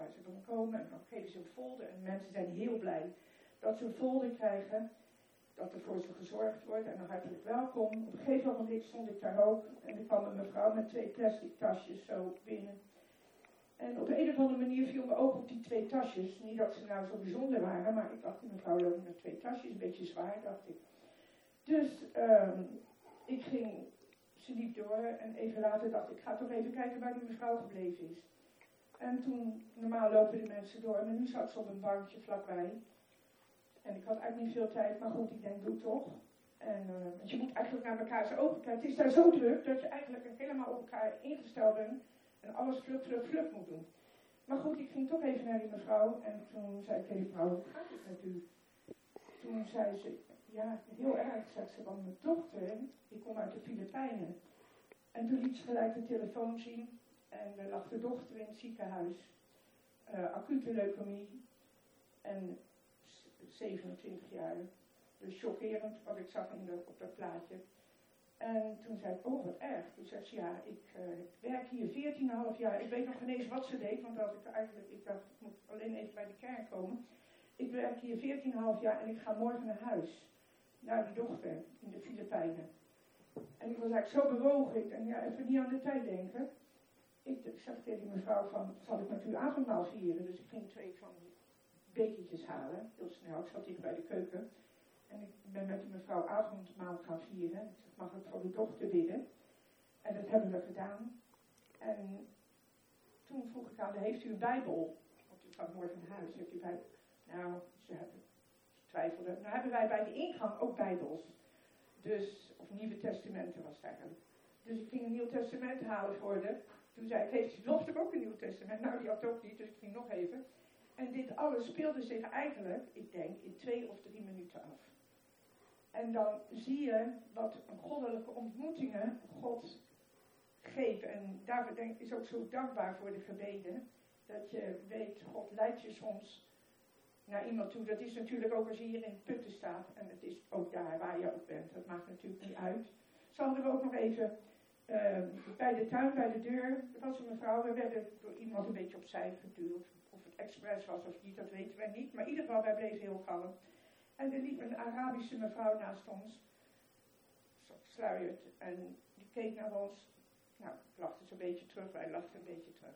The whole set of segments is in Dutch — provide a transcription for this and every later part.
waar ze komen. En dan geven ze een folder. En mensen zijn heel blij dat ze een folder krijgen. Dat er voor ze gezorgd wordt. En dan hartelijk welkom. Op een gegeven moment stond ik daar ook. En er kwam een mevrouw met twee plastic tasjes zo binnen. En op een of andere manier viel me ook op die twee tasjes. Niet dat ze nou zo bijzonder waren, maar ik dacht, die mevrouw loopt met twee tasjes, een beetje zwaar, dacht ik. Dus um, ik ging, ze liep door en even later dacht ik, ik ga toch even kijken waar die mevrouw gebleven is. En toen, normaal lopen de mensen door, maar nu zat ze op een bankje vlakbij. En ik had eigenlijk niet veel tijd, maar goed, ik denk, doe toch. En uh, want je moet eigenlijk naar elkaar ogen kijken. Het is daar zo druk dat je eigenlijk helemaal op elkaar ingesteld bent en alles vlug, vlug, vlug moet doen. Maar goed, ik ging toch even naar die mevrouw en toen zei ik tegen die mevrouw, hoe gaat het met u? Toen zei ze, ja, heel erg, zegt ze, want mijn dochter, die komt uit de Filipijnen. En toen liet ze gelijk de telefoon zien en er lag de dochter in het ziekenhuis. Uh, acute leukemie en 27 jaar. Dus chockerend wat ik zag in op dat plaatje. En toen zei ik, oh wat erg. Toen zei ze, ja, ik uh, werk hier 14,5 jaar. Ik weet nog geen eens wat ze deed, want dat ik eigenlijk, ik dacht, ik moet alleen even bij de kerk komen. Ik werk hier 14,5 jaar en ik ga morgen naar huis. Naar die dochter in de Filipijnen. En ik was eigenlijk zo bewogen. Ik dacht, ja, even niet aan de tijd denken. Ik, ik zeg tegen die mevrouw van, zal ik met u avondmaal vieren? Dus ik ging twee van die bekertjes halen, heel snel. Ik zat hier bij de keuken. En ik ben met die mevrouw avondmaal gaan vieren. Ik zeg, mag ik voor uw dochter bidden? En dat hebben we gedaan. En toen vroeg ik aan haar, heeft u een bijbel? Want ik ga morgen naar huis. Heeft u bijbel? Nou, ze twijfelden. Nou hebben wij bij de ingang ook bijbels. Dus, of Nieuwe Testamenten was het eigenlijk. Dus ik ging een Nieuw Testament halen voor haar. Toen zei ik, heeft dochter ook een Nieuw Testament? Nou, die had ook niet, dus ik ging nog even. En dit alles speelde zich eigenlijk, ik denk, in twee of drie minuten af. En dan zie je wat goddelijke ontmoetingen God geeft. En daarvoor denk ik is ook zo dankbaar voor de gebeden. Dat je weet, God leidt je soms naar iemand toe. Dat is natuurlijk ook als je hier in putten staat. En het is ook daar waar je ook bent. Dat maakt natuurlijk niet uit. Hadden we ook nog even uh, bij de tuin, bij de deur. Was een mevrouw. We werden door iemand een beetje opzij geduwd. Of het expres was of niet, dat weten wij niet. Maar in ieder geval, wij bleven heel kalm. En er liep een Arabische mevrouw naast ons, sluierd, en die keek naar ons. Nou, lachte ze een beetje terug, wij lachten een beetje terug.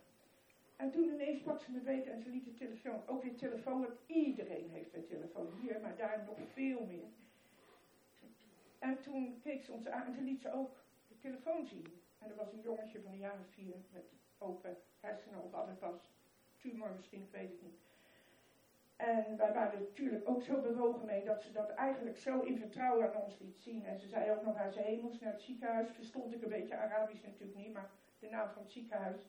En toen ineens sprak ze me beter en ze liet de telefoon, ook weer telefoon, want iedereen heeft een telefoon hier, maar daar nog veel meer. En toen keek ze ons aan en toen liet ze ook telefoon zien. En er was een jongetje van jaar of vier met open hersenen of wat het was. Tumor misschien, ik weet het niet. En wij waren natuurlijk ook zo bewogen mee dat ze dat eigenlijk zo in vertrouwen aan ons liet zien. En ze zei ook nog, als ze moest naar het ziekenhuis, verstond ik een beetje Arabisch natuurlijk niet, maar de naam van het ziekenhuis.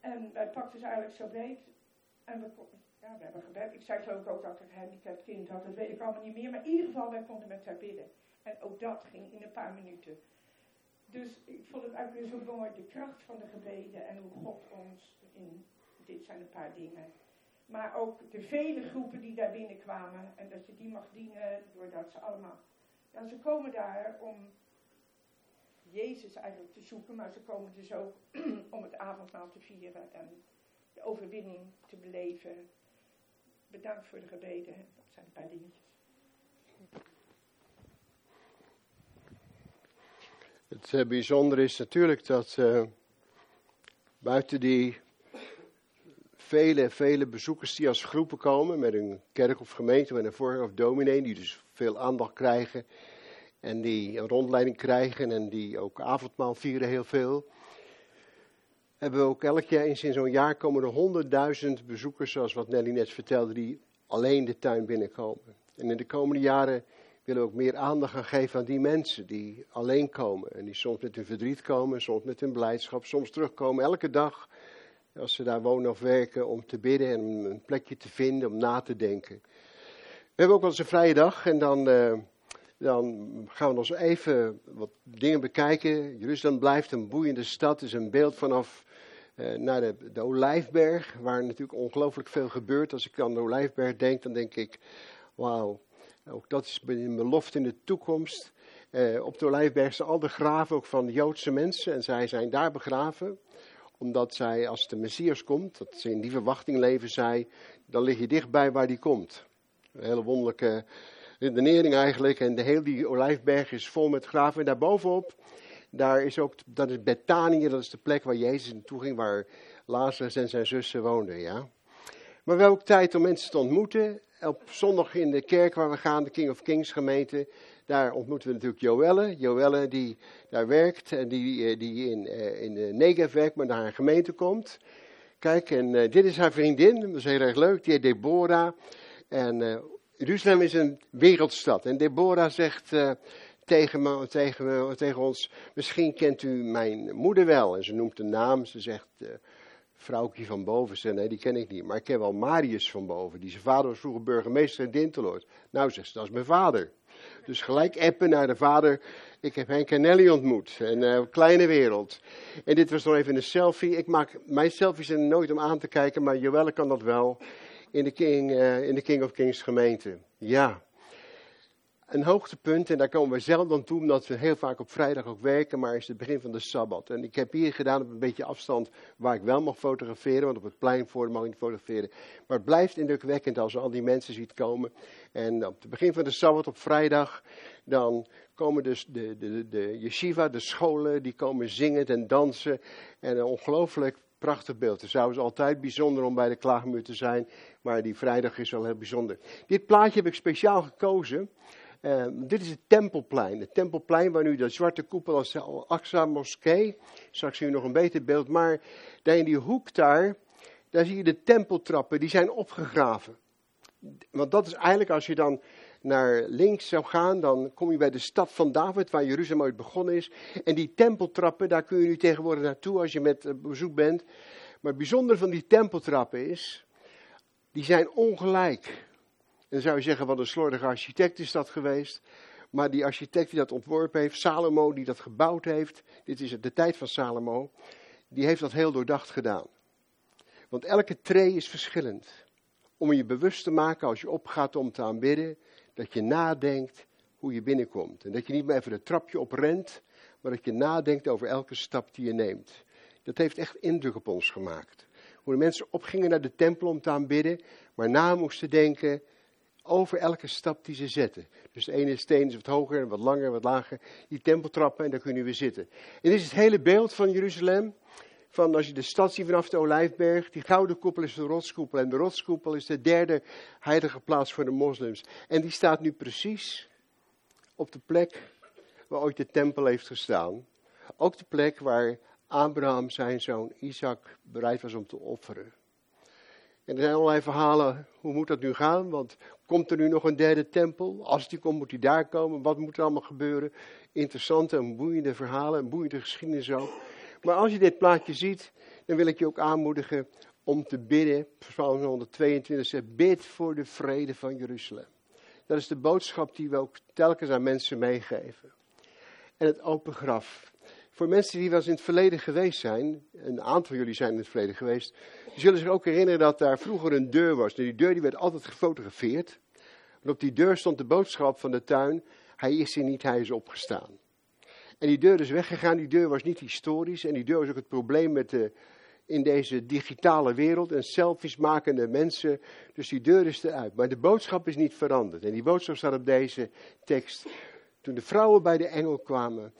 En wij pakten ze eigenlijk zo beet. En we, ja, we hebben gebed. Ik zei geloof ik ook dat ik een gehandicapt kind had, dat weet ik allemaal niet meer. Maar in ieder geval, wij konden met haar bidden. En ook dat ging in een paar minuten. Dus ik vond het eigenlijk weer zo mooi, de kracht van de gebeden en hoe God ons in, dit zijn een paar dingen, maar ook de vele groepen die daar binnenkwamen. En dat je die mag dienen doordat ze allemaal. Ja, ze komen daar om Jezus eigenlijk te zoeken, maar ze komen dus ook om het avondmaal te vieren en de overwinning te beleven. Bedankt voor de gebeden. Dat zijn een paar dingetjes. Het uh, bijzondere is natuurlijk dat uh, buiten die vele, vele bezoekers die als groepen komen met een kerk of gemeente, met een voorganger of dominee, die dus veel aandacht krijgen en die een rondleiding krijgen en die ook avondmaal vieren heel veel. Hebben we ook elk jaar eens in zo'n jaar komen er honderdduizend bezoekers, zoals wat Nelly net vertelde, die alleen de tuin binnenkomen. En in de komende jaren willen we ook meer aandacht gaan geven aan die mensen die alleen komen. En die soms met hun verdriet komen, soms met hun blijdschap, soms terugkomen elke dag als ze daar wonen of werken, om te bidden en een plekje te vinden, om na te denken. We hebben ook wel eens een vrije dag en dan, uh, dan gaan we nog even wat dingen bekijken. Jeruzalem blijft een boeiende stad, is een beeld vanaf uh, naar de, de Olijfberg, waar natuurlijk ongelooflijk veel gebeurt. Als ik aan de Olijfberg denk, dan denk ik, wauw, ook dat is een belofte in de toekomst. Uh, op de Olijfberg zijn al de graven ook van Joodse mensen en zij zijn daar begraven Omdat zij, als de Messias komt, dat ze in die verwachting leven, zei, dan lig je dichtbij waar die komt. Een hele wonderlijke redenering eigenlijk. En de hele olijfberg is vol met graven. En daarbovenop, daar is ook, dat is Bethanië, dat is de plek waar Jezus naartoe ging, waar Lazarus en zijn zussen woonden, ja. Maar we hebben ook tijd om mensen te ontmoeten. Op zondag in de kerk waar we gaan, de King of Kings gemeente, daar ontmoeten we natuurlijk Joelle. Joelle die daar werkt en die, eh, die in, eh, in de Negev werkt, maar naar haar gemeente komt. Kijk, en dit is haar vriendin, dat is heel erg leuk, die heet Deborah. En Jeruzalem is een wereldstad. En Deborah zegt uh, tegen, me, tegen, tegen ons, misschien kent u mijn moeder wel. En ze noemt een naam, ze zegt vrouwtje van boven. Ze, nee, die ken ik niet. Maar ik ken wel Marius van boven. Die zijn vader was vroeger burgemeester in Dinteloord. Nou, zegt ze, dat is mijn vader. Dus gelijk appen naar de vader. Ik heb Henk en Nelly ontmoet. Een uh, kleine wereld. En dit was nog even een selfie. Ik maak mijn selfies zijn nooit om aan te kijken, maar Joelle kan dat wel. In de King, uh, in de King of Kings gemeente. Ja. Een hoogtepunt, en daar komen we zelf dan toe, omdat we heel vaak op vrijdag ook werken, maar is het begin van de Sabbat. En ik heb hier gedaan op een beetje afstand waar ik wel mag fotograferen, want op het plein voor mag ik niet fotograferen. Maar het blijft indrukwekkend als je al die mensen ziet komen. En op het begin van de Sabbat op vrijdag, dan komen dus de, de, de yeshiva, de scholen, die komen zingen en dansen. En een ongelooflijk prachtig beeld. Het is trouwens altijd bijzonder om bij de klaagmuur te zijn, maar die vrijdag is wel heel bijzonder. Dit plaatje heb ik speciaal gekozen. Uh, dit is het Tempelplein. Het Tempelplein waar nu de zwarte koepel als de Al-Aqsa moskee. Straks zie je nog een beter beeld. Maar daar in die hoek daar, daar zie je de tempeltrappen. Die zijn opgegraven. Want dat is eigenlijk als je dan naar links zou gaan, dan kom je bij de stad van David, waar Jeruzalem ooit begonnen is. En die tempeltrappen, daar kun je nu tegenwoordig naartoe als je met bezoek bent. Maar het bijzondere van die tempeltrappen is, die zijn ongelijk. Dan zou je zeggen, wat een slordige architect is dat geweest. Maar die architect die dat ontworpen heeft, Salomo die dat gebouwd heeft, dit is de tijd van Salomo, die heeft dat heel doordacht gedaan. Want elke tree is verschillend. Om je bewust te maken als je opgaat om te aanbidden, dat je nadenkt hoe je binnenkomt. En dat je niet meer even het trapje oprent, maar dat je nadenkt over elke stap die je neemt. Dat heeft echt indruk op ons gemaakt. Hoe de mensen opgingen naar de tempel om te aanbidden, maar na moesten denken over elke stap die ze zetten. Dus de ene steen is wat hoger en wat langer wat lager. Die tempeltrappen en daar kunnen we zitten. En dit is het hele beeld van Jeruzalem. Van als je de stad ziet vanaf de Olijfberg. Die gouden koepel is de rotskoepel. En de rotskoepel is de derde heilige plaats voor de moslims. En die staat nu precies op de plek waar ooit de tempel heeft gestaan. Ook de plek waar Abraham zijn zoon Isaac bereid was om te offeren. En er zijn allerlei verhalen, hoe moet dat nu gaan? Want komt er nu nog een derde tempel? Als die komt, moet die daar komen? Wat moet er allemaal gebeuren? Interessante en boeiende verhalen, en boeiende geschiedenis ook. Maar als je dit plaatje ziet, dan wil ik je ook aanmoedigen om te bidden. Psalm 122 zegt, bid voor de vrede van Jeruzalem. Dat is de boodschap die we ook telkens aan mensen meegeven. En het open graf. Voor mensen die wel eens in het verleden geweest zijn, een aantal jullie zijn in het verleden geweest, die zullen zich ook herinneren dat daar vroeger een deur was. Die deur die werd altijd gefotografeerd. En op die deur stond de boodschap van de tuin, hij is hier niet, hij is opgestaan. En die deur is weggegaan, die deur was niet historisch en die deur was ook het probleem met in deze digitale wereld en selfies makende mensen. Dus die deur is eruit. Maar de boodschap is niet veranderd. En die boodschap staat op deze tekst. Toen de vrouwen bij de engel kwamen,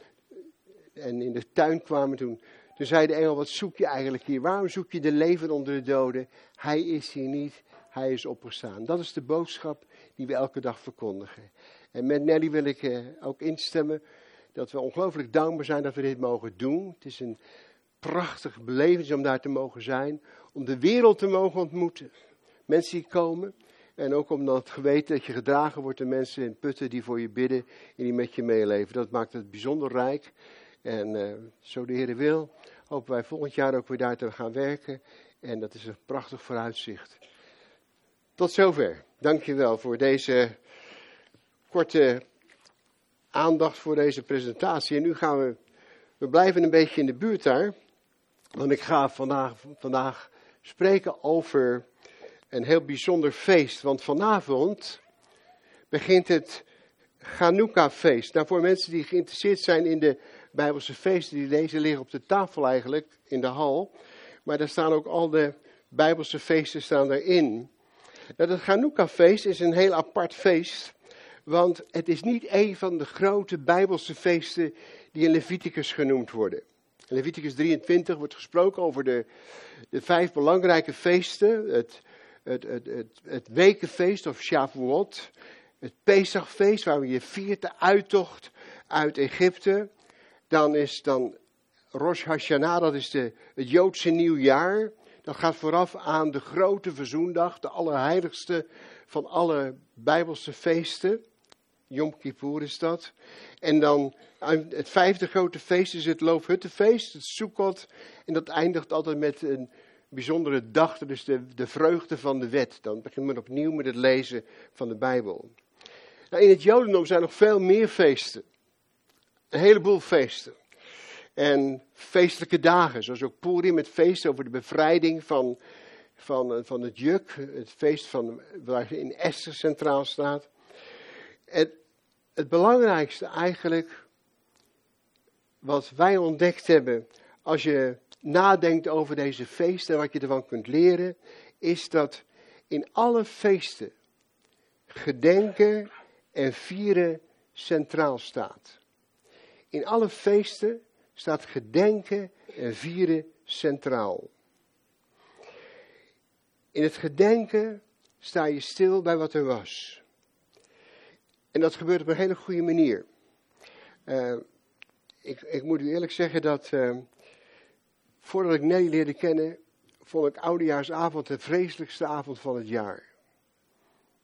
en in de tuin kwamen toen. Toen zei de engel, wat zoek je eigenlijk hier? Waarom zoek je de leven onder de doden? Hij is hier niet, hij is opgestaan. Dat is de boodschap die we elke dag verkondigen. En met Nelly wil ik eh, ook instemmen dat we ongelooflijk dankbaar zijn dat we dit mogen doen. Het is een prachtig beleving om daar te mogen zijn, om de wereld te mogen ontmoeten. Mensen die komen. En ook omdat het geweten dat je gedragen wordt door mensen in putten die voor je bidden en die met je meeleven. Dat maakt het bijzonder rijk. En uh, zo de Heer wil, hopen wij volgend jaar ook weer daar te gaan werken. En dat is een prachtig vooruitzicht. Tot zover. Dankjewel voor deze korte aandacht voor deze presentatie. En nu gaan we, we blijven een beetje in de buurt daar. Want ik ga vandaag, vandaag spreken over een heel bijzonder feest. Want vanavond begint het Chanukka-feest. Nou, voor mensen die geïnteresseerd zijn in de Bijbelse feesten die lezen liggen op de tafel eigenlijk in de hal. Maar daar staan ook al de Bijbelse feesten staan erin. Nou, dat Hanukkah-feest is een heel apart feest. Want het is niet een van de grote Bijbelse feesten die in Leviticus genoemd worden. In Leviticus 23 wordt gesproken over de, de vijf belangrijke feesten. Het, het, het, het, het wekenfeest of Shavuot. Het Pesachfeest waar we je viert de uittocht uit Egypte. Dan is dan Rosh Hashanah, dat is de, het Joodse nieuwjaar. Dat gaat vooraf aan de grote verzoendag, de allerheiligste van alle Bijbelse feesten. Yom Kippur is dat. En dan het vijfde grote feest is het Loofhuttenfeest, het Sukkot. En dat eindigt altijd met een bijzondere dag, dus de, de vreugde van de wet. Dan begint men opnieuw met het lezen van de Bijbel. Nou, in het Jodendom zijn nog veel meer feesten. Een heleboel feesten. En feestelijke dagen, zoals ook Purim, het feest over de bevrijding van, van, van het juk. Het feest van, waar in Esther centraal staat. En het belangrijkste eigenlijk, wat wij ontdekt hebben, als je nadenkt over deze feesten en wat je ervan kunt leren, is dat in alle feesten gedenken en vieren centraal staat. In alle feesten staat gedenken en vieren centraal. In het gedenken sta je stil bij wat er was. En dat gebeurt op een hele goede manier. Uh, ik, ik, moet u eerlijk zeggen dat uh, voordat ik Nelly leerde kennen, vond ik oudejaarsavond de vreselijkste avond van het jaar.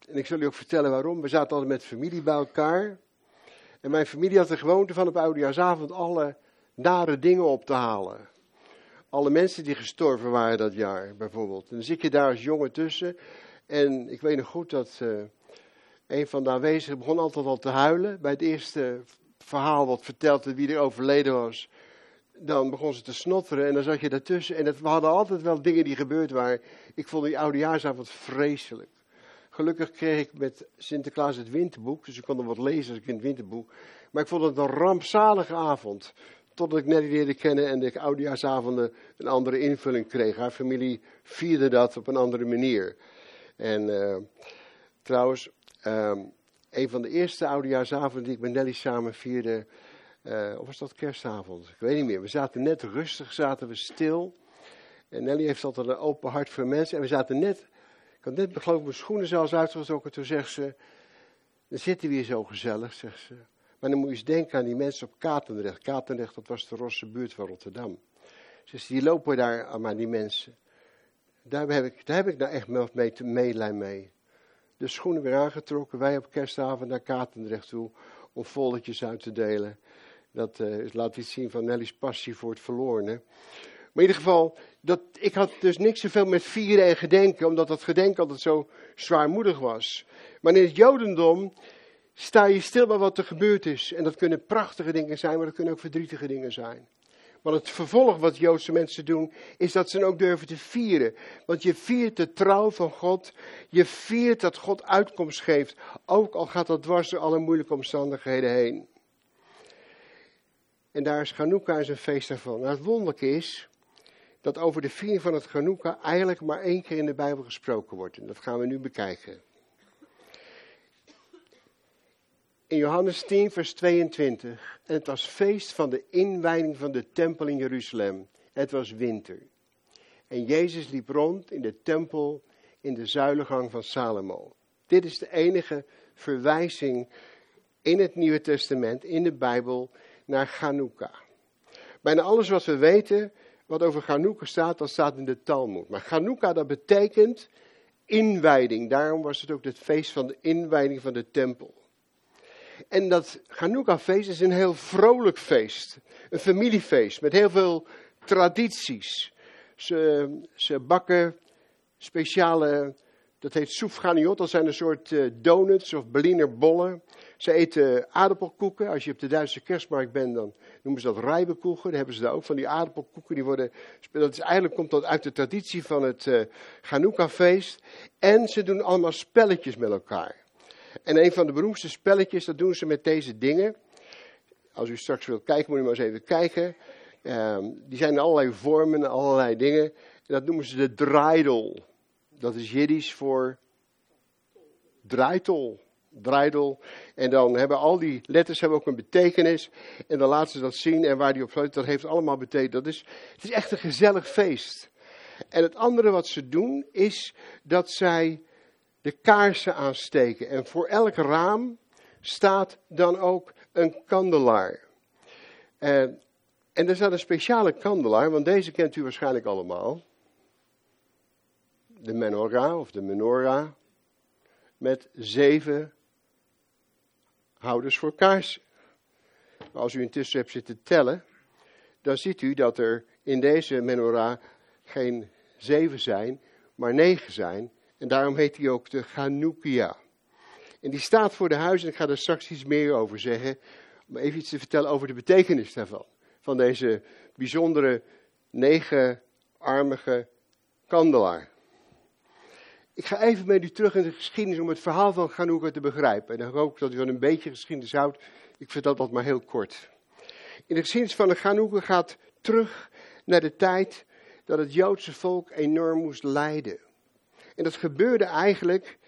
En ik zal u ook vertellen waarom. We zaten altijd met familie bij elkaar. En mijn familie had de gewoonte van op oudejaarsavond alle nare dingen op te halen. Alle mensen die gestorven waren dat jaar, bijvoorbeeld. En dan zit je daar als jongen tussen. En ik weet nog goed dat uh, een van de aanwezigen begon altijd al te huilen. Bij het eerste verhaal wat vertelde wie er overleden was. Dan begon ze te snotteren en dan zat je daartussen. En het, we hadden altijd wel dingen die gebeurd waren. Ik vond die oudejaarsavond vreselijk. Gelukkig kreeg ik met Sinterklaas het winterboek, dus ik kon er wat lezen als ik in het winterboek. Maar ik vond het een rampzalige avond. Totdat ik net leerde kennen en de oudejaarsavonden een andere invulling kreeg. Haar familie vierde dat op een andere manier. En uh, trouwens, um, een van de eerste oudejaarsavonden die ik met Nelly samen vierde, uh, of was dat kerstavond? Ik weet niet meer. We zaten net rustig, zaten we stil. En Nelly heeft altijd een open hart voor mensen. En we zaten net, ik had net geloof ik mijn schoenen zelfs uitgetrokken. Toen zegt ze, dan zitten we hier zo gezellig, zegt ze. Maar dan moet je eens denken aan die mensen op Katendrecht. Katendrecht, dat was de Rosse buurt van Rotterdam. Dus die lopen daar aan die mensen. Daar heb ik, daar heb ik nou echt mee te mee. De schoenen weer aangetrokken, wij op kerstavond naar Katendrecht toe, om volletjes uit te delen. Dat uh, laat iets zien van Nelly's passie voor het verlorene. Maar in ieder geval, dat, ik had dus niks zoveel met vieren en gedenken, omdat dat gedenken altijd zo zwaarmoedig was. Maar in het Jodendom sta je stil bij wat er gebeurd is. En dat kunnen prachtige dingen zijn, maar dat kunnen ook verdrietige dingen zijn. Maar het vervolg wat Joodse mensen doen, is dat ze ook durven te vieren. Want je viert de trouw van God. Je viert dat God uitkomst geeft. Ook al gaat dat dwars door alle moeilijke omstandigheden heen. En daar is Hanukkah een feest daarvan. Nou, het wonderlijke is dat over de viering van het Hanukkah eigenlijk maar één keer in de Bijbel gesproken wordt. En dat gaan we nu bekijken. in Johannes 10, vers 22. En het was feest van de inwijding van de tempel in Jeruzalem. Het was winter. En Jezus liep rond in de tempel in de zuilengang van Salomo. Dit is de enige verwijzing in het Nieuwe Testament, in de Bijbel, naar Hanukkah. Bijna alles wat we weten, wat over Hanukkah staat, dat staat in de Talmud. Maar Hanukkah, dat betekent inwijding. Daarom was het ook het feest van de inwijding van de tempel. En dat Hanukkah-feest is een heel vrolijk feest. Een familiefeest met heel veel tradities. Ze, ze bakken speciale, dat heet soufganiot, dat zijn een soort uh, donuts of Berliner bollen. Ze eten aardappelkoeken. Als je op de Duitse kerstmarkt bent, dan noemen ze dat rijbekoeken. Dan hebben ze daar ook van die aardappelkoeken. Die worden, dat is, eigenlijk komt dat uit de traditie van het uh, Hanukkah-feest. En ze doen allemaal spelletjes met elkaar. En een van de beroemdste spelletjes, dat doen ze met deze dingen. Als u straks wilt kijken, moet u maar eens even kijken. Ehm, die zijn in allerlei vormen, allerlei dingen. En dat noemen ze de draaidel. Dat is Jiddisch voor draaitol. Draaidel. En dan hebben al die letters hebben ook een betekenis. En dan laten ze dat zien. En waar die op sluit, dat heeft allemaal betekenis. Dat is, het is echt een gezellig feest. En het andere wat ze doen, is dat zij de kaarsen aansteken. En voor elk raam staat dan ook een kandelaar. En, en er staat een speciale kandelaar, want deze kent u waarschijnlijk allemaal. De menorah of de menorah. Met zeven houders voor kaarsen. Als u intussen hebt zitten tellen, dan ziet u dat er in deze menorah geen zeven zijn, maar negen zijn. En daarom heet hij ook de Chanukia. En die staat voor de huizen, en ik ga er straks iets meer over zeggen. Om even iets te vertellen over de betekenis daarvan. Van deze bijzondere negenarmige kandelaar. Ik ga even met u terug in de geschiedenis om het verhaal van Chanukka te begrijpen. En dan hoop ik dat u van een beetje geschiedenis houdt. Ik vertel dat maar heel kort. In de geschiedenis van de Chanukka gaat terug naar de tijd dat het Joodse volk enorm moest lijden. En dat gebeurde eigenlijk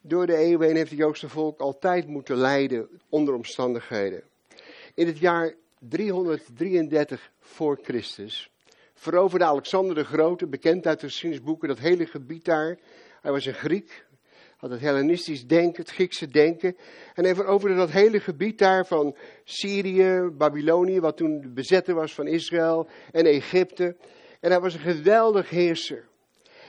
door de eeuwen heen heeft het Joodse volk altijd moeten lijden onder omstandigheden. In het jaar 333 voor Christus veroverde Alexander de Grote, bekend uit de geschiedenisboeken, dat hele gebied daar. Hij was een Griek, had het Hellenistisch denken, het Griekse denken. En hij veroverde dat hele gebied daar van Syrië, Babylonië, wat toen de bezetter was van Israël en Egypte. En hij was een geweldig heerser.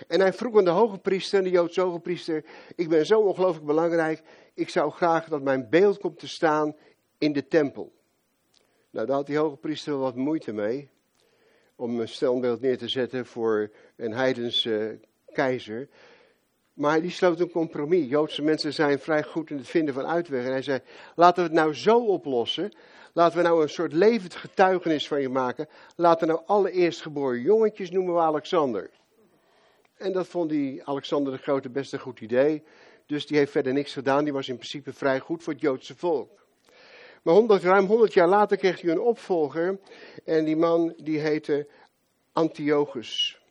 En hij vroeg aan de hoge priester, de Joodse hoge priester, ik ben zo ongelooflijk belangrijk, ik zou graag dat mijn beeld komt te staan in de tempel. Nou, daar had die hoge priester wat moeite mee, om een standbeeld neer te zetten voor een heidense keizer. Maar die sloot een compromis. Joodse mensen zijn vrij goed in het vinden van uitweg. En hij zei, laten we het nou zo oplossen. Laten we nou een soort levend getuigenis van je maken. Laten we nou alle eerstgeboren jongetjes noemen we Alexander. En dat vond die Alexander de Grote best een goed idee. Dus die heeft verder niks gedaan. Die was in principe vrij goed voor het Joodse volk. Maar 100, ruim 100 jaar later kreeg hij een opvolger. En die man die heette Antiochus.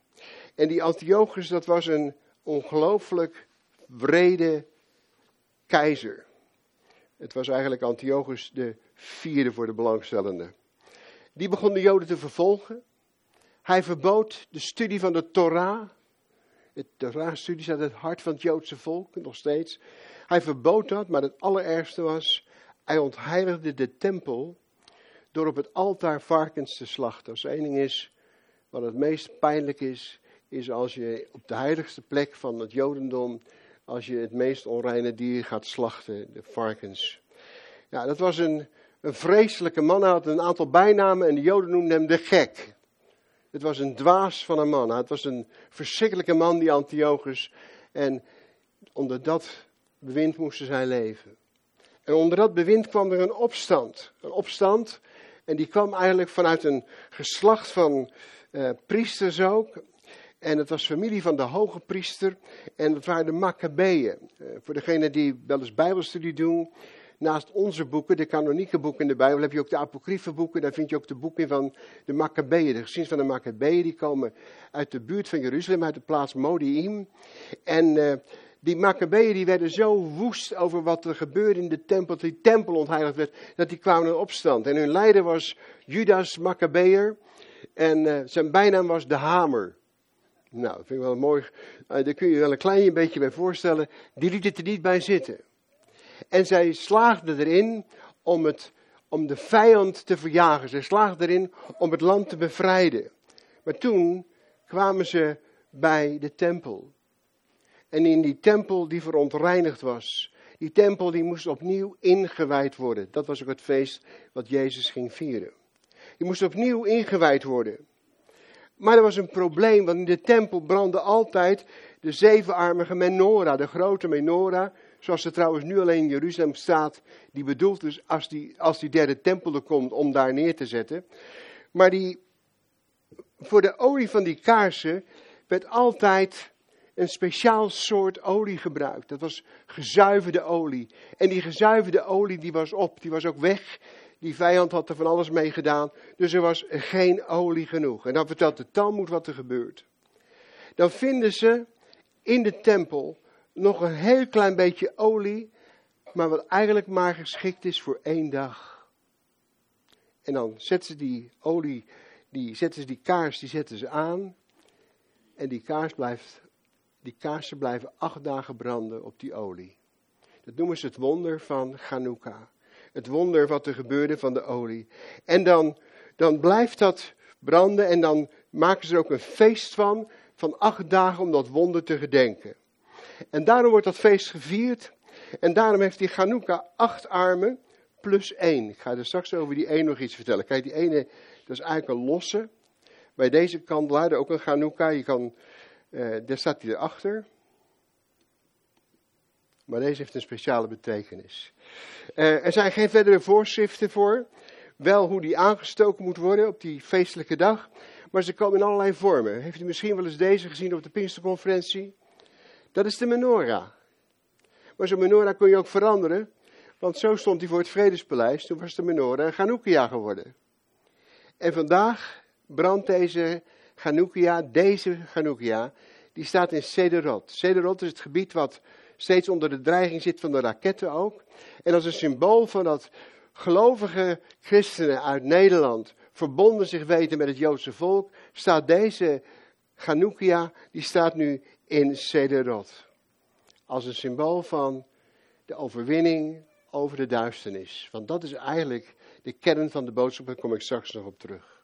En die Antiochus, dat was een ongelooflijk wrede keizer. Het was eigenlijk Antiochus de vierde voor de belangstellenden. Die begon de Joden te vervolgen. Hij verbood de studie van de Torah. De Torah-studie staat het hart van het Joodse volk, nog steeds. Hij verbood dat, maar het allerergste was, hij ontheiligde de tempel door op het altaar varkens te slachten. Als één ding is, wat het meest pijnlijk is, is als je op de heiligste plek van het Jodendom, als je het meest onreine dier gaat slachten, de varkens. Ja, dat was een, vreselijke man. Hij had een aantal bijnamen en de Joden noemden hem de gek. Het was een dwaas van een man. Het was een verschrikkelijke man, die Antiochus. En onder dat bewind moesten zij leven. En onder dat bewind kwam er een opstand. Een opstand. En die kwam eigenlijk vanuit een geslacht van uh, priesters ook. En het was familie van de hoge priester. En dat waren de Maccabeeën. Uh, voor degenen die wel eens Bijbelstudie doen naast onze boeken, de kanonieke boeken in de Bijbel, heb je ook de apocryfe boeken. Daar vind je ook de boeken van de Maccabeeën. De geschiedenis van de Maccabeeën, die komen uit de buurt van Jeruzalem, uit de plaats Modi'im. En uh, die Maccabeeën die werden zo woest over wat er gebeurde in de tempel, dat die tempel ontheiligd werd, dat die kwamen in opstand. En hun leider was Judas Maccabeer en uh, zijn bijnaam was de Hamer. Nou, dat vind ik wel mooi. Uh, daar kun je wel een klein beetje bij voorstellen. Die liet het er niet bij zitten. En zij slaagden erin om, het, om de vijand te verjagen. Zij slaagden erin om het land te bevrijden. Maar toen kwamen ze bij de tempel. En in die tempel die verontreinigd was. Die tempel die moest opnieuw ingewijd worden. Dat was ook het feest wat Jezus ging vieren. Die moest opnieuw ingewijd worden. Maar er was een probleem, want in de tempel brandde altijd de zevenarmige menorah, de grote menorah, zoals er trouwens nu alleen in Jeruzalem staat, die bedoeld is als die, als die derde tempel er komt om daar neer te zetten. Maar die, voor de olie van die kaarsen werd altijd een speciaal soort olie gebruikt. Dat was gezuiverde olie. En die gezuiverde olie die was op, die was ook weg. Die vijand had er van alles mee gedaan. Dus er was geen olie genoeg. En dan vertelt de Talmud wat er gebeurt. Dan vinden ze in de tempel nog een heel klein beetje olie. Maar wat eigenlijk maar geschikt is voor één dag. En dan zetten ze die olie, die, zetten ze die kaars, die zetten ze aan. En die kaars blijft, die kaarsen blijven acht dagen branden op die olie. Dat noemen ze het wonder van Chanukka. Het wonder wat er gebeurde van de olie. En dan, dan blijft dat branden en dan maken ze er ook een feest van, van acht dagen om dat wonder te gedenken. En daarom wordt dat feest gevierd. En daarom heeft die Chanukka acht armen plus één. Ik ga er straks over die één nog iets vertellen. Kijk, die ene, dat is eigenlijk een losse. Bij deze kandelaar, ook een Chanukka, je kan, uh, daar staat hij erachter. Maar deze heeft een speciale betekenis. Uh, er zijn geen verdere voorschriften voor. Wel hoe die aangestoken moet worden op die feestelijke dag. Maar ze komen in allerlei vormen. Heeft u misschien wel eens deze gezien op de Pinksterconferentie? Dat is de menorah. Maar zo'n menorah kun je ook veranderen. Want zo stond hij voor het Vredespaleis. Toen was de menorah een Chanukkia geworden. En vandaag brandt deze Chanukkia, deze Chanukkia, die staat in Sederot. Sederot is het gebied wat steeds onder de dreiging zit van de raketten ook. En als een symbool van dat gelovige christenen uit Nederland verbonden zich weten met het Joodse volk, staat deze Chanukkia, die staat nu in Sederot. Als een symbool van de overwinning over de duisternis. Want dat is eigenlijk de kern van de boodschap, daar kom ik straks nog op terug.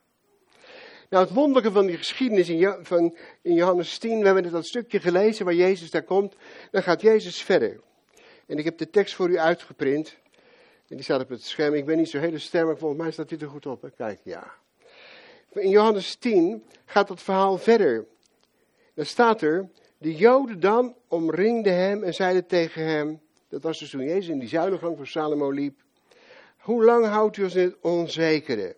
Nou, het wonderlijke van die geschiedenis in, van, in Johannes 10, we hebben net dat stukje gelezen waar Jezus daar komt. Dan gaat Jezus verder. En ik heb de tekst voor u uitgeprint. En die staat op het scherm. Ik ben niet zo hele sterk, maar volgens mij staat dit er goed op. Kijk, ja. In Johannes 10 gaat dat verhaal verder. Dan staat er, de Joden dan omringden hem en zeiden tegen hem, dat was dus toen Jezus in die zuilengang van Salomo liep, hoe lang houdt u ons in het onzekere?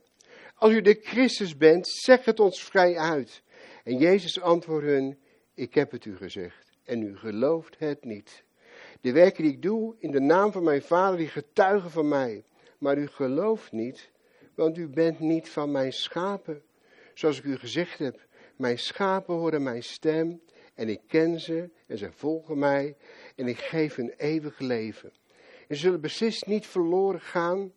Als u de Christus bent, zeg het ons vrij uit. En Jezus antwoordde hun, ik heb het u gezegd en u gelooft het niet. De werken die ik doe in de naam van mijn Vader, die getuigen van mij. Maar u gelooft niet, want u bent niet van mijn schapen. Zoals ik u gezegd heb, mijn schapen horen mijn stem en ik ken ze en ze volgen mij en ik geef hun eeuwig leven. En ze zullen beslist niet verloren gaan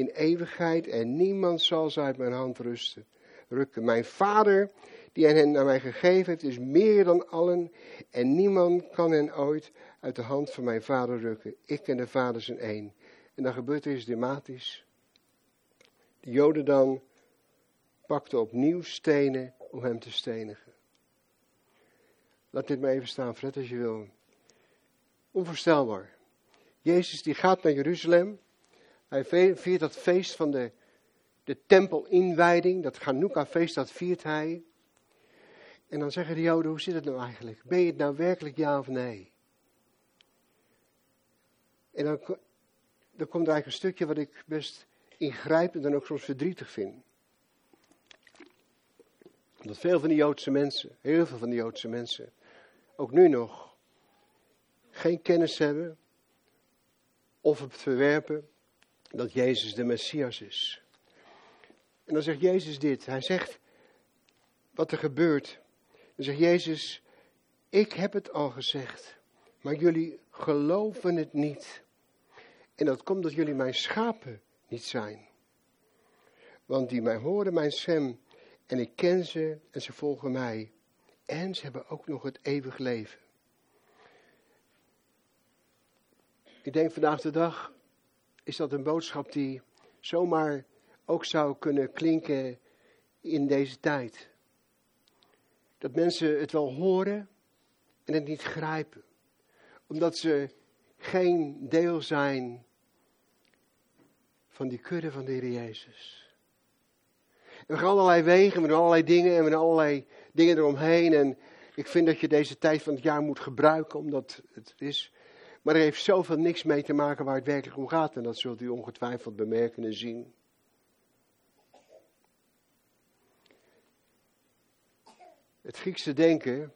in eeuwigheid en niemand zal ze uit mijn hand rusten, rukken. Mijn vader, die hen naar mij gegeven heeft, is meer dan allen en niemand kan hen ooit uit de hand van mijn vader rukken. Ik en de vader zijn één. En dan gebeurt er iets dramatisch. De joden dan pakten opnieuw stenen om hem te stenigen. Laat dit maar even staan, Fred, als je wil. Onvoorstelbaar. Jezus die gaat naar Jeruzalem. Hij viert dat feest van de, de tempelinwijding, dat Chanukka-feest, dat viert hij. En dan zeggen de Joden, hoe zit het nou eigenlijk? Ben je het nou werkelijk ja of nee? En dan, dan komt er eigenlijk een stukje wat ik best ingrijpend en ook soms verdrietig vind. Dat veel van die Joodse mensen, heel veel van die Joodse mensen, ook nu nog, geen kennis hebben of het verwerpen dat Jezus de Messias is. En dan zegt Jezus dit. Hij zegt wat er gebeurt. Dan zegt Jezus, ik heb het al gezegd, maar jullie geloven het niet. En dat komt dat jullie mijn schapen niet zijn. Want die mij horen mijn stem en ik ken ze en ze volgen mij. En ze hebben ook nog het eeuwig leven. Ik denk vandaag de dag is dat een boodschap die zomaar ook zou kunnen klinken in deze tijd. Dat mensen het wel horen en het niet grijpen. Omdat ze geen deel zijn van die kudde van de Heer Jezus. En we gaan allerlei wegen, we doen allerlei dingen en we doen allerlei dingen eromheen. En ik vind dat je deze tijd van het jaar moet gebruiken, omdat het is maar er heeft zoveel niks mee te maken waar het werkelijk om gaat. En dat zult u ongetwijfeld bemerken en zien. Het Griekse denken,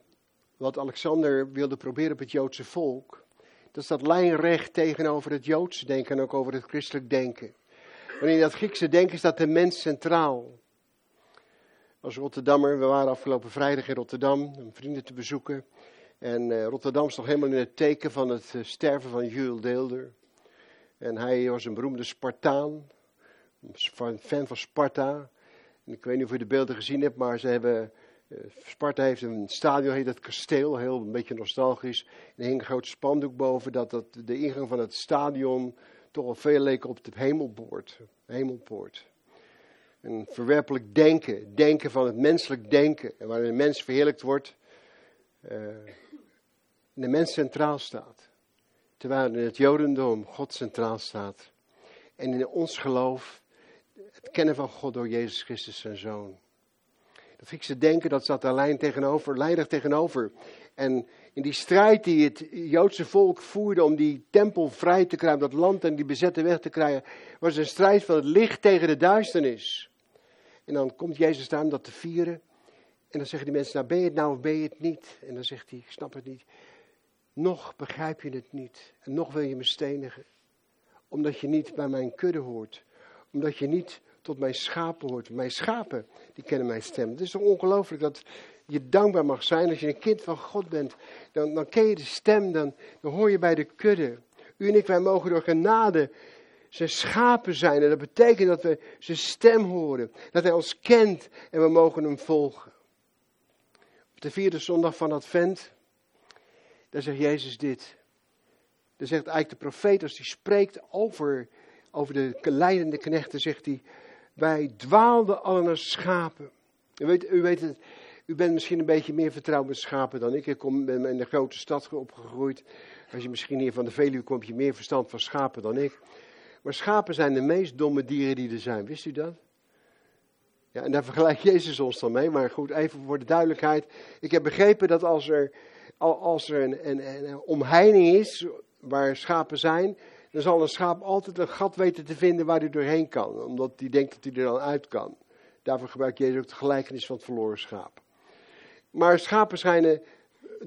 wat Alexander wilde proberen op het Joodse volk, dat staat lijnrecht tegenover het Joodse denken en ook over het christelijk denken. Want in dat Griekse denken staat de mens centraal. Als Rotterdammer, we waren afgelopen vrijdag in Rotterdam om vrienden te bezoeken. En uh, Rotterdam stond helemaal in het teken van het uh, sterven van Jules Deelder. En hij was een beroemde Spartaan, een fan van Sparta. Ik weet niet of u de beelden gezien hebt, maar ze hebben, uh, Sparta heeft een stadion, heet het Kasteel, heel een beetje nostalgisch. En er hing een groot spandoek boven dat, dat de ingang van het stadion toch al veel leek op de hemelpoort. hemelpoort. Een verwerpelijk denken, denken van het menselijk denken. En waarin de mens verheerlijkt wordt, de mens centraal staat. Terwijl in het Jodendom God centraal staat. En in ons geloof het kennen van God door Jezus Christus zijn Zoon. Dat Griekse denken, dat staat daar lijn tegenover, lijnig tegenover. En in die strijd die het Joodse volk voerde om die tempel vrij te krijgen, dat land en die bezette weg te krijgen, was een strijd van het licht tegen de duisternis. En dan komt Jezus daar om dat te vieren. En dan zeggen die mensen, nou ben je het nou of ben je het niet? En dan zegt hij, ik snap het niet. Nog begrijp je het niet. En nog wil je me stenigen. Omdat je niet bij mijn kudde hoort. Omdat je niet tot mijn schapen hoort. Mijn schapen, die kennen mijn stem. Het is toch ongelooflijk dat je dankbaar mag zijn als je een kind van God bent. Dan, dan ken je de stem, dan, dan hoor je bij de kudde. U en ik, wij mogen door genade zijn schapen zijn. En dat betekent dat we zijn stem horen. Dat hij ons kent en we mogen hem volgen. De vierde zondag van Advent, daar zegt Jezus dit. Daar zegt eigenlijk de profeet, als hij spreekt over, over de leidende knechten, zegt hij, wij dwaalden allen als schapen. U weet, u weet het, u bent misschien een beetje meer vertrouwd met schapen dan ik. Ik kom, ben in de grote stad opgegroeid. Als je misschien hier van de Veluwe komt, heb je meer verstand van schapen dan ik. Maar schapen zijn de meest domme dieren die er zijn. Wist u dat? Ja, en daar vergelijkt Jezus ons dan mee. Maar goed, even voor de duidelijkheid. Ik heb begrepen dat als er, als er een, een, omheining is waar schapen zijn, dan zal een schaap altijd een gat weten te vinden waar hij doorheen kan. Omdat hij denkt dat hij er dan uit kan. Daarvoor gebruikt Jezus ook de gelijkenis van het verloren schaap. Maar schapen schijnen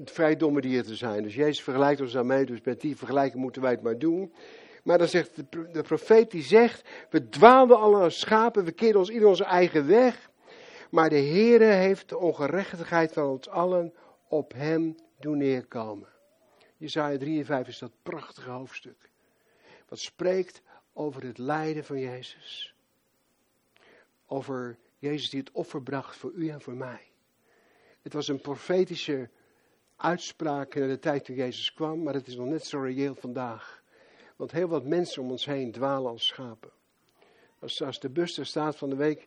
vrij domme dieren te zijn. Dus Jezus vergelijkt ons daarmee. Dus met die vergelijking moeten wij het maar doen. Maar dan zegt de, profeet die zegt, we dwaalden alle als schapen, we keerden ons ieder onze eigen weg. Maar de Heere heeft de ongerechtigheid van ons allen op hem doen neerkomen. Jezaja 53 is dat prachtige hoofdstuk. Wat spreekt over het lijden van Jezus. Over Jezus die het offer bracht voor u en voor mij. Het was een profetische uitspraak in de tijd toen Jezus kwam, maar het is nog net zo reëel vandaag. Want heel wat mensen om ons heen dwalen als schapen. Als, als de bus er staat van de week,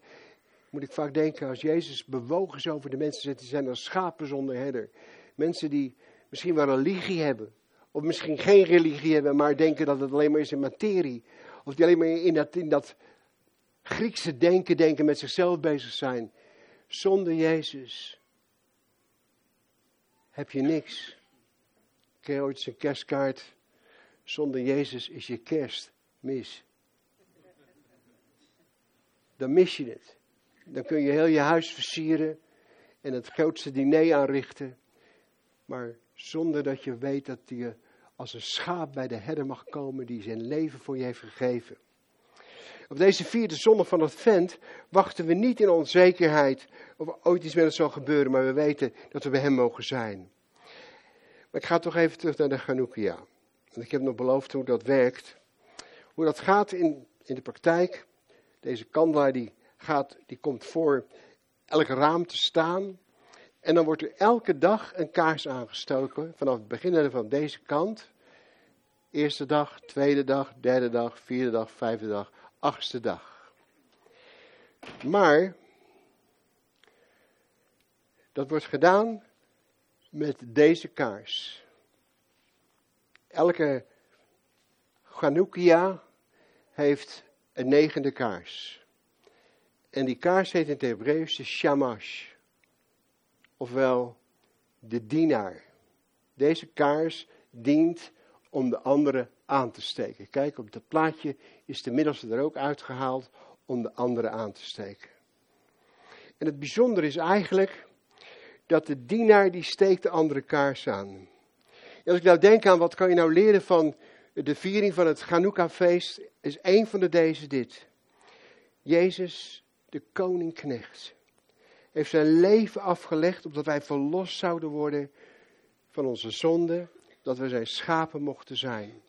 moet ik vaak denken, als Jezus bewogen is over de mensen, die zijn als schapen zonder herder. Mensen die misschien wel religie hebben, of misschien geen religie hebben, maar denken dat het alleen maar is in materie. Of die alleen maar in dat, Griekse denken, denken met zichzelf bezig zijn. Zonder Jezus heb je niks. Ik heb ooit zijn kerstkaart. Zonder Jezus is je kerst mis. Dan mis je het. Dan kun je heel je huis versieren en het grootste diner aanrichten. Maar zonder dat je weet dat je als een schaap bij de herder mag komen die zijn leven voor je heeft gegeven. Op deze vierde zondag van Advent wachten we niet in onzekerheid of ooit iets met ons zal gebeuren, maar we weten dat we bij hem mogen zijn. Maar ik ga toch even terug naar de Chanukkia. En ik heb nog beloofd hoe dat werkt. Hoe dat gaat in, in de praktijk. Deze kandelaar die, gaat, die komt voor elk raam te staan. En dan wordt er elke dag een kaars aangestoken. Vanaf het begin van deze kant. Eerste dag, tweede dag, derde dag, vierde dag, vijfde dag, achtste dag. Maar dat wordt gedaan met deze kaars. Elke Chanukia heeft een negende kaars. En die kaars heet in het Hebreeuws de shamash. Ofwel de dienaar. Deze kaars dient om de andere aan te steken. Kijk, op het plaatje is de middelste er ook uitgehaald om de andere aan te steken. En het bijzondere is eigenlijk dat de dienaar die steekt de andere kaars aan. Als ik nou denk aan wat kan je nou leren van de viering van het Chanukka-feest, is één van de deze dit. Jezus, de koningknecht, heeft zijn leven afgelegd opdat wij verlost zouden worden van onze zonde, dat we zijn schapen mochten zijn.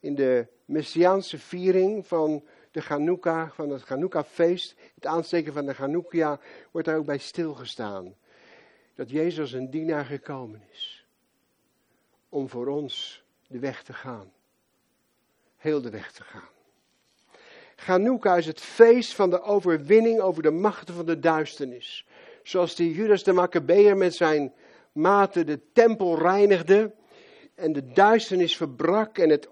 In de Messiaanse viering van de Chanukka, van het Chanukka-feest, het aansteken van de Chanukka, wordt daar ook bij stilgestaan. Dat Jezus een dienaar gekomen is. Om voor ons de weg te gaan. Heel de weg te gaan. Chanukka is het feest van de overwinning over de machten van de duisternis. Zoals die Judas de Maccabeer met zijn maten de tempel reinigde en de duisternis verbrak en het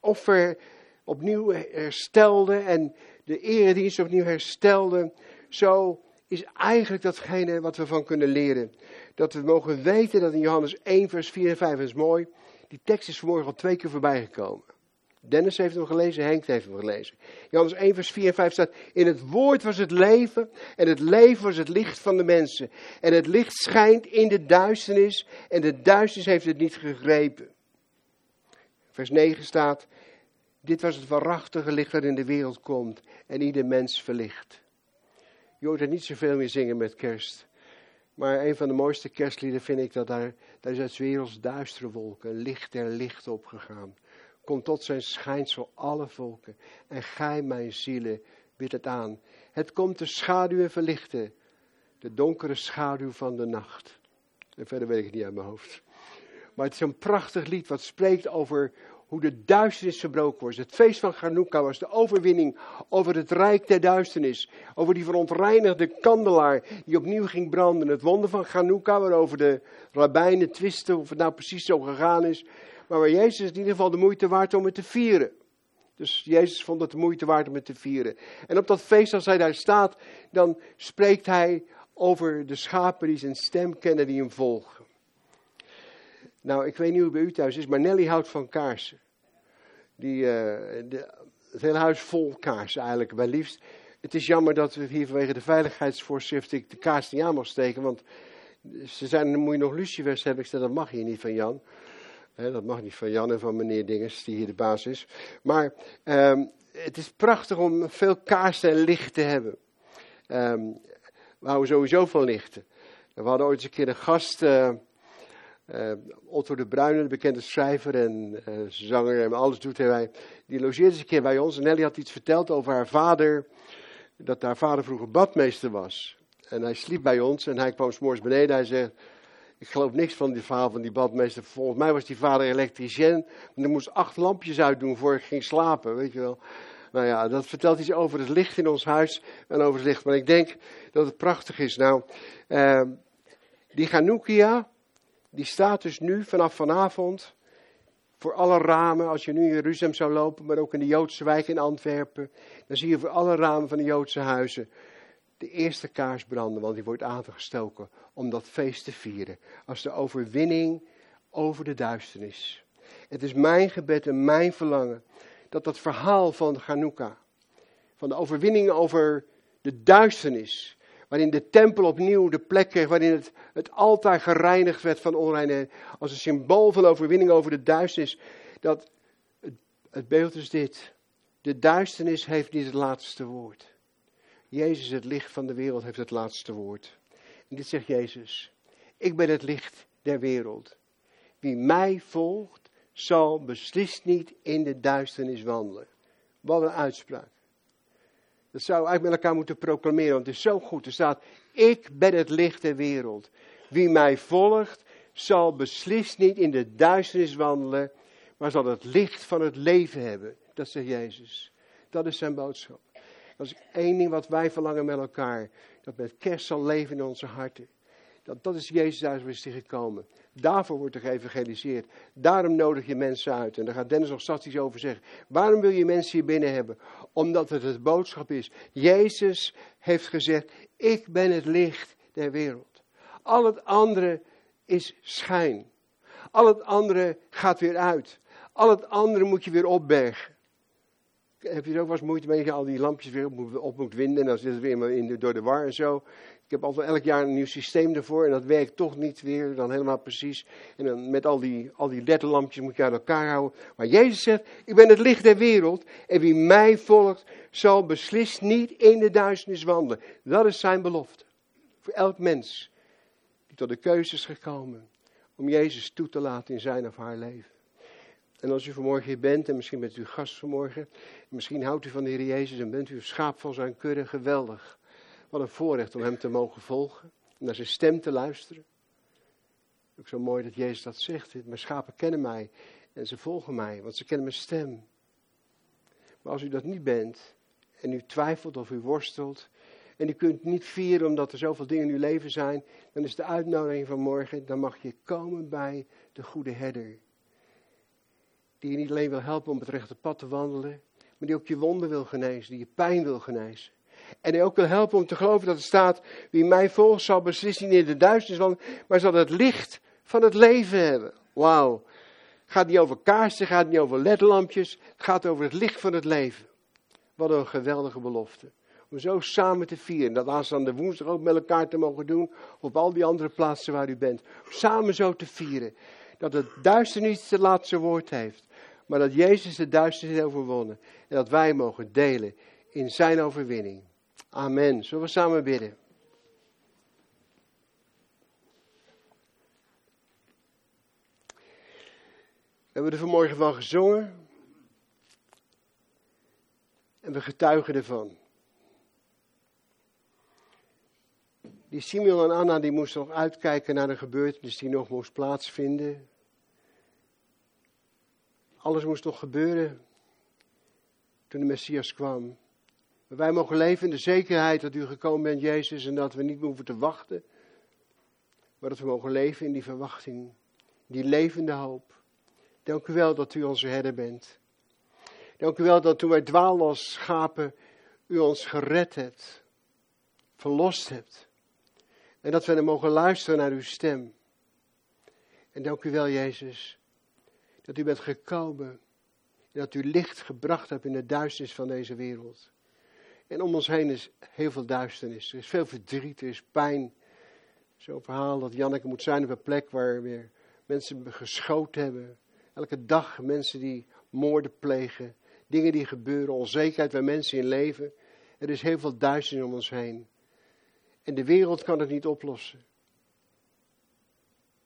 offer opnieuw herstelde en de eredienst opnieuw herstelde. Zo is eigenlijk datgene wat we van kunnen leren. Dat we mogen weten dat in Johannes 1, vers 4 en 5 is mooi. Die tekst is vanmorgen al twee keer voorbij gekomen. Dennis heeft hem gelezen, Henk heeft hem gelezen. Johannes 1, vers 4 en 5 staat: In het woord was het leven, en het leven was het licht van de mensen. En het licht schijnt in de duisternis, en de duisternis heeft het niet gegrepen. Vers 9 staat: Dit was het waarachtige licht dat in de wereld komt, en ieder mens verlicht. Je hoort er niet zoveel meer zingen met kerst. Maar een van de mooiste kerstlieden vind ik dat daar, daar is uit werelds duistere wolken, licht der licht opgegaan. Kom tot zijn schijnsel alle volken. En gij, mijn zielen, bid het aan. Het komt de schaduwen verlichten. De donkere schaduw van de nacht. En verder weet ik het niet uit mijn hoofd. Maar het is een prachtig lied wat spreekt over hoe de duisternis verbroken wordt. Het feest van Chanukka was de overwinning over het rijk der duisternis. Over die verontreinigde kandelaar die opnieuw ging branden. Het wonder van Chanukka waarover de rabbijnen twisten of het nou precies zo gegaan is maar waar Jezus in ieder geval de moeite waard om het te vieren. Dus Jezus vond het de moeite waard om het te vieren. En op dat feest, als hij daar staat, dan spreekt hij over de schapen die zijn stem kennen, die hem volgen. Nou, ik weet niet hoe bij u thuis is, maar Nelly houdt van kaarsen. Die, uh, de, het hele huis vol kaarsen eigenlijk, bij liefst. Het is jammer dat we hier vanwege de veiligheidsvoorschriften de kaars niet aan mag steken, want ze zijn, dan moet je nog lucifers hebben. Ik zeg, dat mag hier niet van Jan dat mag niet van Jan en van meneer Dinges, die hier de baas is. Maar um, het is prachtig om veel kaarsen en licht te hebben. Um, we houden sowieso van lichten. We hadden ooit eens een keer een gast, uh, uh, Otto de Bruyne, de bekende schrijver en uh, zanger en alles doet hij. Die logeerde eens een keer bij ons en Nelly had iets verteld over haar vader, dat haar vader vroeger badmeester was. En hij sliep bij ons en hij kwam s'morgens beneden. Hij zegt, ik geloof niks van die verhaal van die badmeester. Volgens mij was die vader elektricien. En hij moest acht lampjes uitdoen voor ik ging slapen, weet je wel. Nou ja, dat vertelt iets over het licht in ons huis en over het licht. Maar ik denk dat het prachtig is. Nou, uh, die Chanukia, die staat dus nu vanaf vanavond voor alle ramen. Als je nu in Jeruzalem zou lopen, maar ook in de Joodse wijk in Antwerpen. Dan zie je voor alle ramen van de Joodse huizen de eerste kaars branden, want die wordt aangestoken om dat feest te vieren. Als de overwinning over de duisternis. Het is mijn gebed en mijn verlangen dat dat verhaal van Hanukkah, van de overwinning over de duisternis, waarin de tempel opnieuw de plek waarin het, het altaar gereinigd werd van onreinheid, als een symbool van overwinning over de duisternis, dat het, het beeld is dit. De duisternis heeft niet het laatste woord. Jezus, het licht van de wereld, heeft het laatste woord. En dit zegt Jezus. Ik ben het licht der wereld. Wie mij volgt, zal beslist niet in de duisternis wandelen. Wat een uitspraak. Dat zou eigenlijk met elkaar moeten proclameren, want het is zo goed. Er staat, ik ben het licht der wereld. Wie mij volgt, zal beslist niet in de duisternis wandelen, maar zal het licht van het leven hebben. Dat zegt Jezus. Dat is zijn boodschap. Dat is één ding wat wij verlangen met elkaar. Dat met kerst zal leven in onze harten. Dat, dat is Jezus uit is gekomen. Daarvoor wordt er geëvangeliseerd. Daarom nodig je mensen uit. En daar gaat Dennis nog straks over zeggen. Waarom wil je mensen hier binnen hebben? Omdat het het boodschap is. Jezus heeft gezegd, ik ben het licht der wereld. Al het andere is schijn. Al het andere gaat weer uit. Al het andere moet je weer opbergen. heb je er ook wel eens moeite mee dat je al die lampjes weer op moet, winden en dan zit het weer in de, door de war en zo. Ik heb altijd elk jaar een nieuw systeem ervoor en dat werkt toch niet weer dan helemaal precies. En dan met al die, al die ledlampjes moet je uit elkaar houden. Maar Jezus zegt, ik ben het licht der wereld en wie mij volgt zal beslist niet in de duisternis wandelen. Dat is zijn belofte. Voor elk mens die tot de keuze is gekomen om Jezus toe te laten in zijn of haar leven. En als u vanmorgen hier bent, en misschien bent u gast vanmorgen, misschien houdt u van de Heer Jezus en bent u schaap van zijn kudde, geweldig. Wat een voorrecht om Hem te mogen volgen, en naar zijn stem te luisteren. Ook zo mooi dat Jezus dat zegt, mijn schapen kennen mij en ze volgen mij, want ze kennen mijn stem. Maar als u dat niet bent, en u twijfelt of u worstelt, en u kunt niet vieren omdat er zoveel dingen in uw leven zijn, dan is de uitnodiging van morgen, dan mag je komen bij de goede herder die je niet alleen wil helpen om het rechte pad te wandelen, maar die ook je wonden wil genezen, die je pijn wil genezen. En die ook wil helpen om te geloven dat er staat, wie mij volgt zal beslissen niet in de duisternis wandelen, maar zal het licht van het leven hebben. Wauw. Gaat niet over kaarsen, gaat niet over ledlampjes, het gaat over het licht van het leven. Wat een geweldige belofte. Om zo samen te vieren, dat aanstaande woensdag ook met elkaar te mogen doen, op al die andere plaatsen waar u bent. Samen zo te vieren. Dat het duisternis het laatste woord heeft maar dat Jezus de duisternis heeft overwonnen. En dat wij mogen delen in zijn overwinning. Amen. Zullen we samen bidden? We hebben er vanmorgen van gezongen. En we getuigen ervan. Die Simeon en Anna die moesten nog uitkijken naar de gebeurtenis die nog moest plaatsvinden. Alles moest nog gebeuren toen de Messias kwam. Wij mogen leven in de zekerheid dat u gekomen bent, Jezus, en dat we niet hoeven te wachten. Maar dat we mogen leven in die verwachting, die levende hoop. Dank u wel dat u onze herder bent. Dank u wel dat toen wij dwaalden schapen, u ons gered hebt, verlost hebt. En dat we er mogen luisteren naar uw stem. En dank u wel, Jezus, dat u bent gekomen. En dat u licht gebracht hebt in de duisternis van deze wereld. En om ons heen is heel veel duisternis. Er is veel verdriet, er is pijn. Zo'n verhaal dat Janneke moet zijn op een plek waar weer mensen geschoten hebben. Elke dag mensen die moorden plegen. Dingen die gebeuren, onzekerheid waar mensen in leven. Er is heel veel duisternis om ons heen. En de wereld kan het niet oplossen.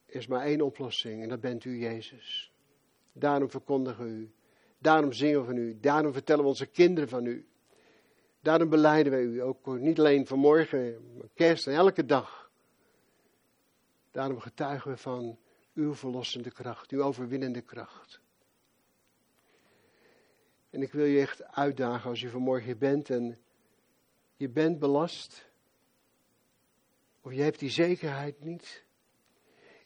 Er is maar één oplossing en dat bent u, Jezus. Daarom verkondigen we u. Daarom zingen we van u. Daarom vertellen we onze kinderen van u. Daarom beleiden wij u. Ook niet alleen vanmorgen, maar kerst en elke dag. Daarom getuigen we van uw verlossende kracht, uw overwinnende kracht. En ik wil je echt uitdagen als je vanmorgen hier bent en je bent belast. Of je hebt die zekerheid niet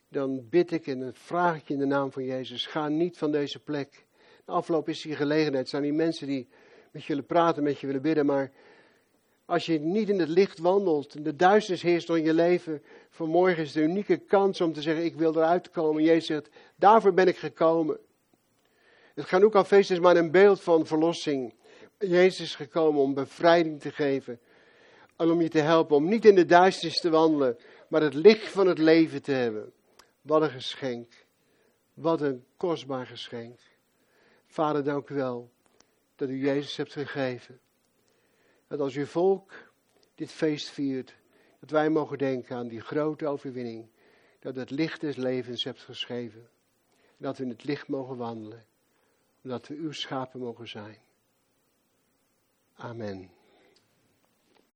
dan bid ik en vraag ik je in de naam van Jezus, ga niet van deze plek. De afloop is die gelegenheid, zijn die mensen die met je willen praten, met je willen bidden, maar als je niet in het licht wandelt en de duisternis heerst door je leven, vanmorgen is de unieke kans om te zeggen, ik wil eruit komen. Jezus zegt, daarvoor ben ik gekomen. Het Chanukka-feest is maar een beeld van verlossing. Jezus is gekomen om bevrijding te geven. En om je te helpen om niet in de duisternis te wandelen, maar het licht van het leven te hebben. Wat een geschenk. Wat een kostbaar geschenk. Vader, dank u wel dat u Jezus hebt gegeven. Dat als uw volk dit feest viert, dat wij mogen denken aan die grote overwinning. Dat het licht des levens hebt geschreven. Dat we in het licht mogen wandelen. Dat we uw schapen mogen zijn. Amen.